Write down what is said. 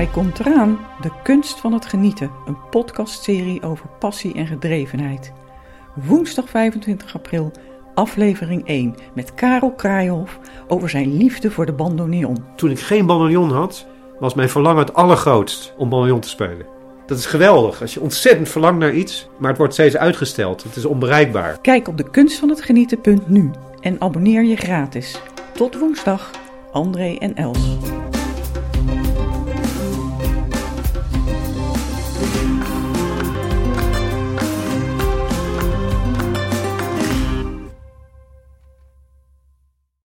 Hij komt eraan, De Kunst van het Genieten, een podcastserie over passie en gedrevenheid. Woensdag 25 april, aflevering 1, met Karel Kraaihoff over zijn liefde voor de bandoneon. Toen ik geen bandoneon had, was mijn verlangen het allergrootst om bandoneon te spelen. Dat is geweldig, als je ontzettend verlangt naar iets, maar het wordt steeds uitgesteld. Het is onbereikbaar. Kijk op de Genieten.nu en abonneer je gratis. Tot woensdag, André en Els.